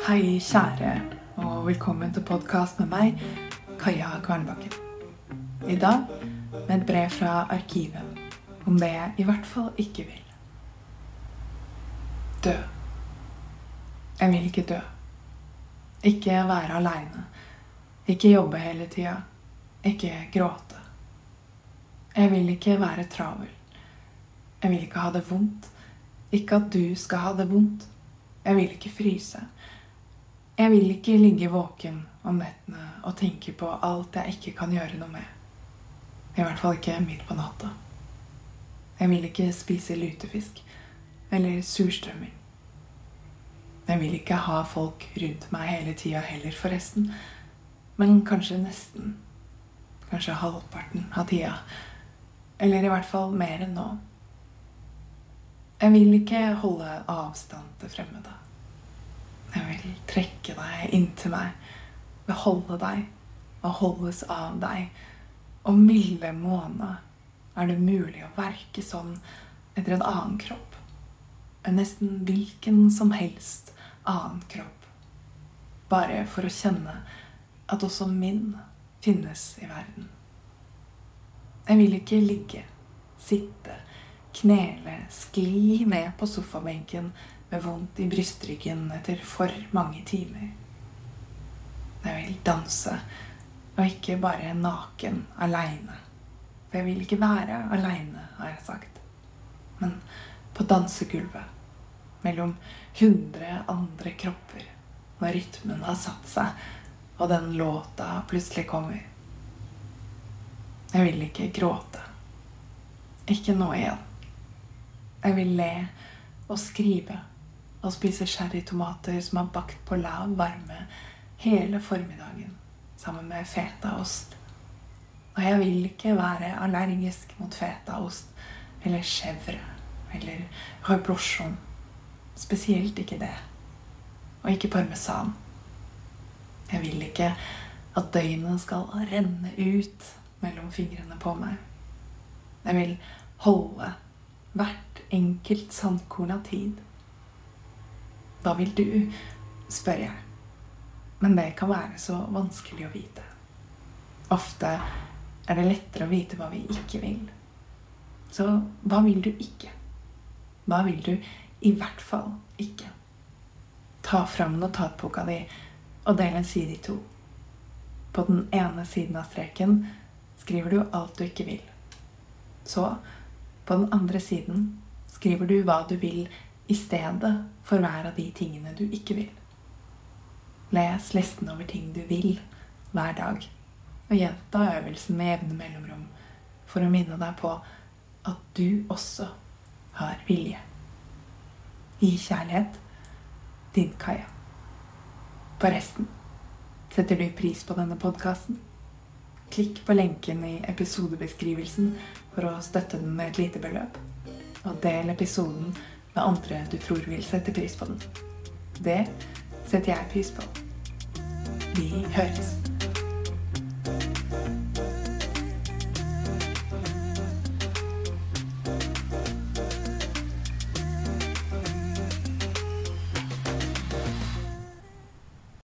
Hei, kjære, og velkommen til podkast med meg, Kaja Kvernbakken. I dag med et brev fra arkivet om det jeg i hvert fall ikke vil. Dø. Jeg vil ikke dø. Ikke være aleine. Ikke jobbe hele tida. Ikke gråte. Jeg vil ikke være travel. Jeg vil ikke ha det vondt. Ikke at du skal ha det vondt. Jeg vil ikke fryse. Jeg vil ikke ligge våken om nettene og tenke på alt jeg ikke kan gjøre noe med. I hvert fall ikke midt på natta. Jeg vil ikke spise lutefisk eller surstrømming. Jeg vil ikke ha folk rundt meg hele tida heller, forresten. Men kanskje nesten. Kanskje halvparten av tida. Eller i hvert fall mer enn nå. Jeg vil ikke holde avstand til fremmede. Jeg vil trekke deg inntil meg, beholde deg og holdes av deg. Og milde måne, er det mulig å verke sånn etter en annen kropp? En nesten hvilken som helst annen kropp. Bare for å kjenne at også min finnes i verden. Jeg vil ikke ligge, sitte, knele, skli ned på sofabenken med vondt i brystryggen etter for mange timer. Jeg vil danse, og ikke bare naken, aleine. For jeg vil ikke være aleine, har jeg sagt. Men på dansegulvet, mellom hundre andre kropper, når rytmen har satt seg, og den låta plutselig kommer. Jeg vil ikke gråte. Ikke nå igjen. Jeg vil le og skrive og spise sherrytomater som er bakt på lav varme hele formiddagen sammen med fetaost. Og jeg vil ikke være allergisk mot fetaost eller chèvre eller reblochon. Spesielt ikke det. Og ikke parmesan. Jeg vil ikke at døgnet skal renne ut mellom fingrene på meg. Jeg vil holde hvert enkelt sandkorn av tid. Hva vil du? spør jeg. Men det kan være så vanskelig å vite. Ofte er det lettere å vite hva vi ikke vil. Så hva vil du ikke? Hva vil du i hvert fall ikke? Ta fram notatboka di og del en side i to. På den ene siden av streken skriver du alt du ikke vil. Så, på den andre siden, skriver du hva du vil i stedet for hver av de tingene du ikke vil. Les listen over ting du vil, hver dag. Og gjenta øvelsen med jevne mellomrom for å minne deg på at du også har vilje. Gi kjærlighet. Din Kaja. Forresten, setter du pris på denne podkasten? Klikk på lenken i episodebeskrivelsen for å støtte den med et lite beløp. Og del episoden med andre du tror vil sette pris på den. Det setter jeg pris på. Vi høres.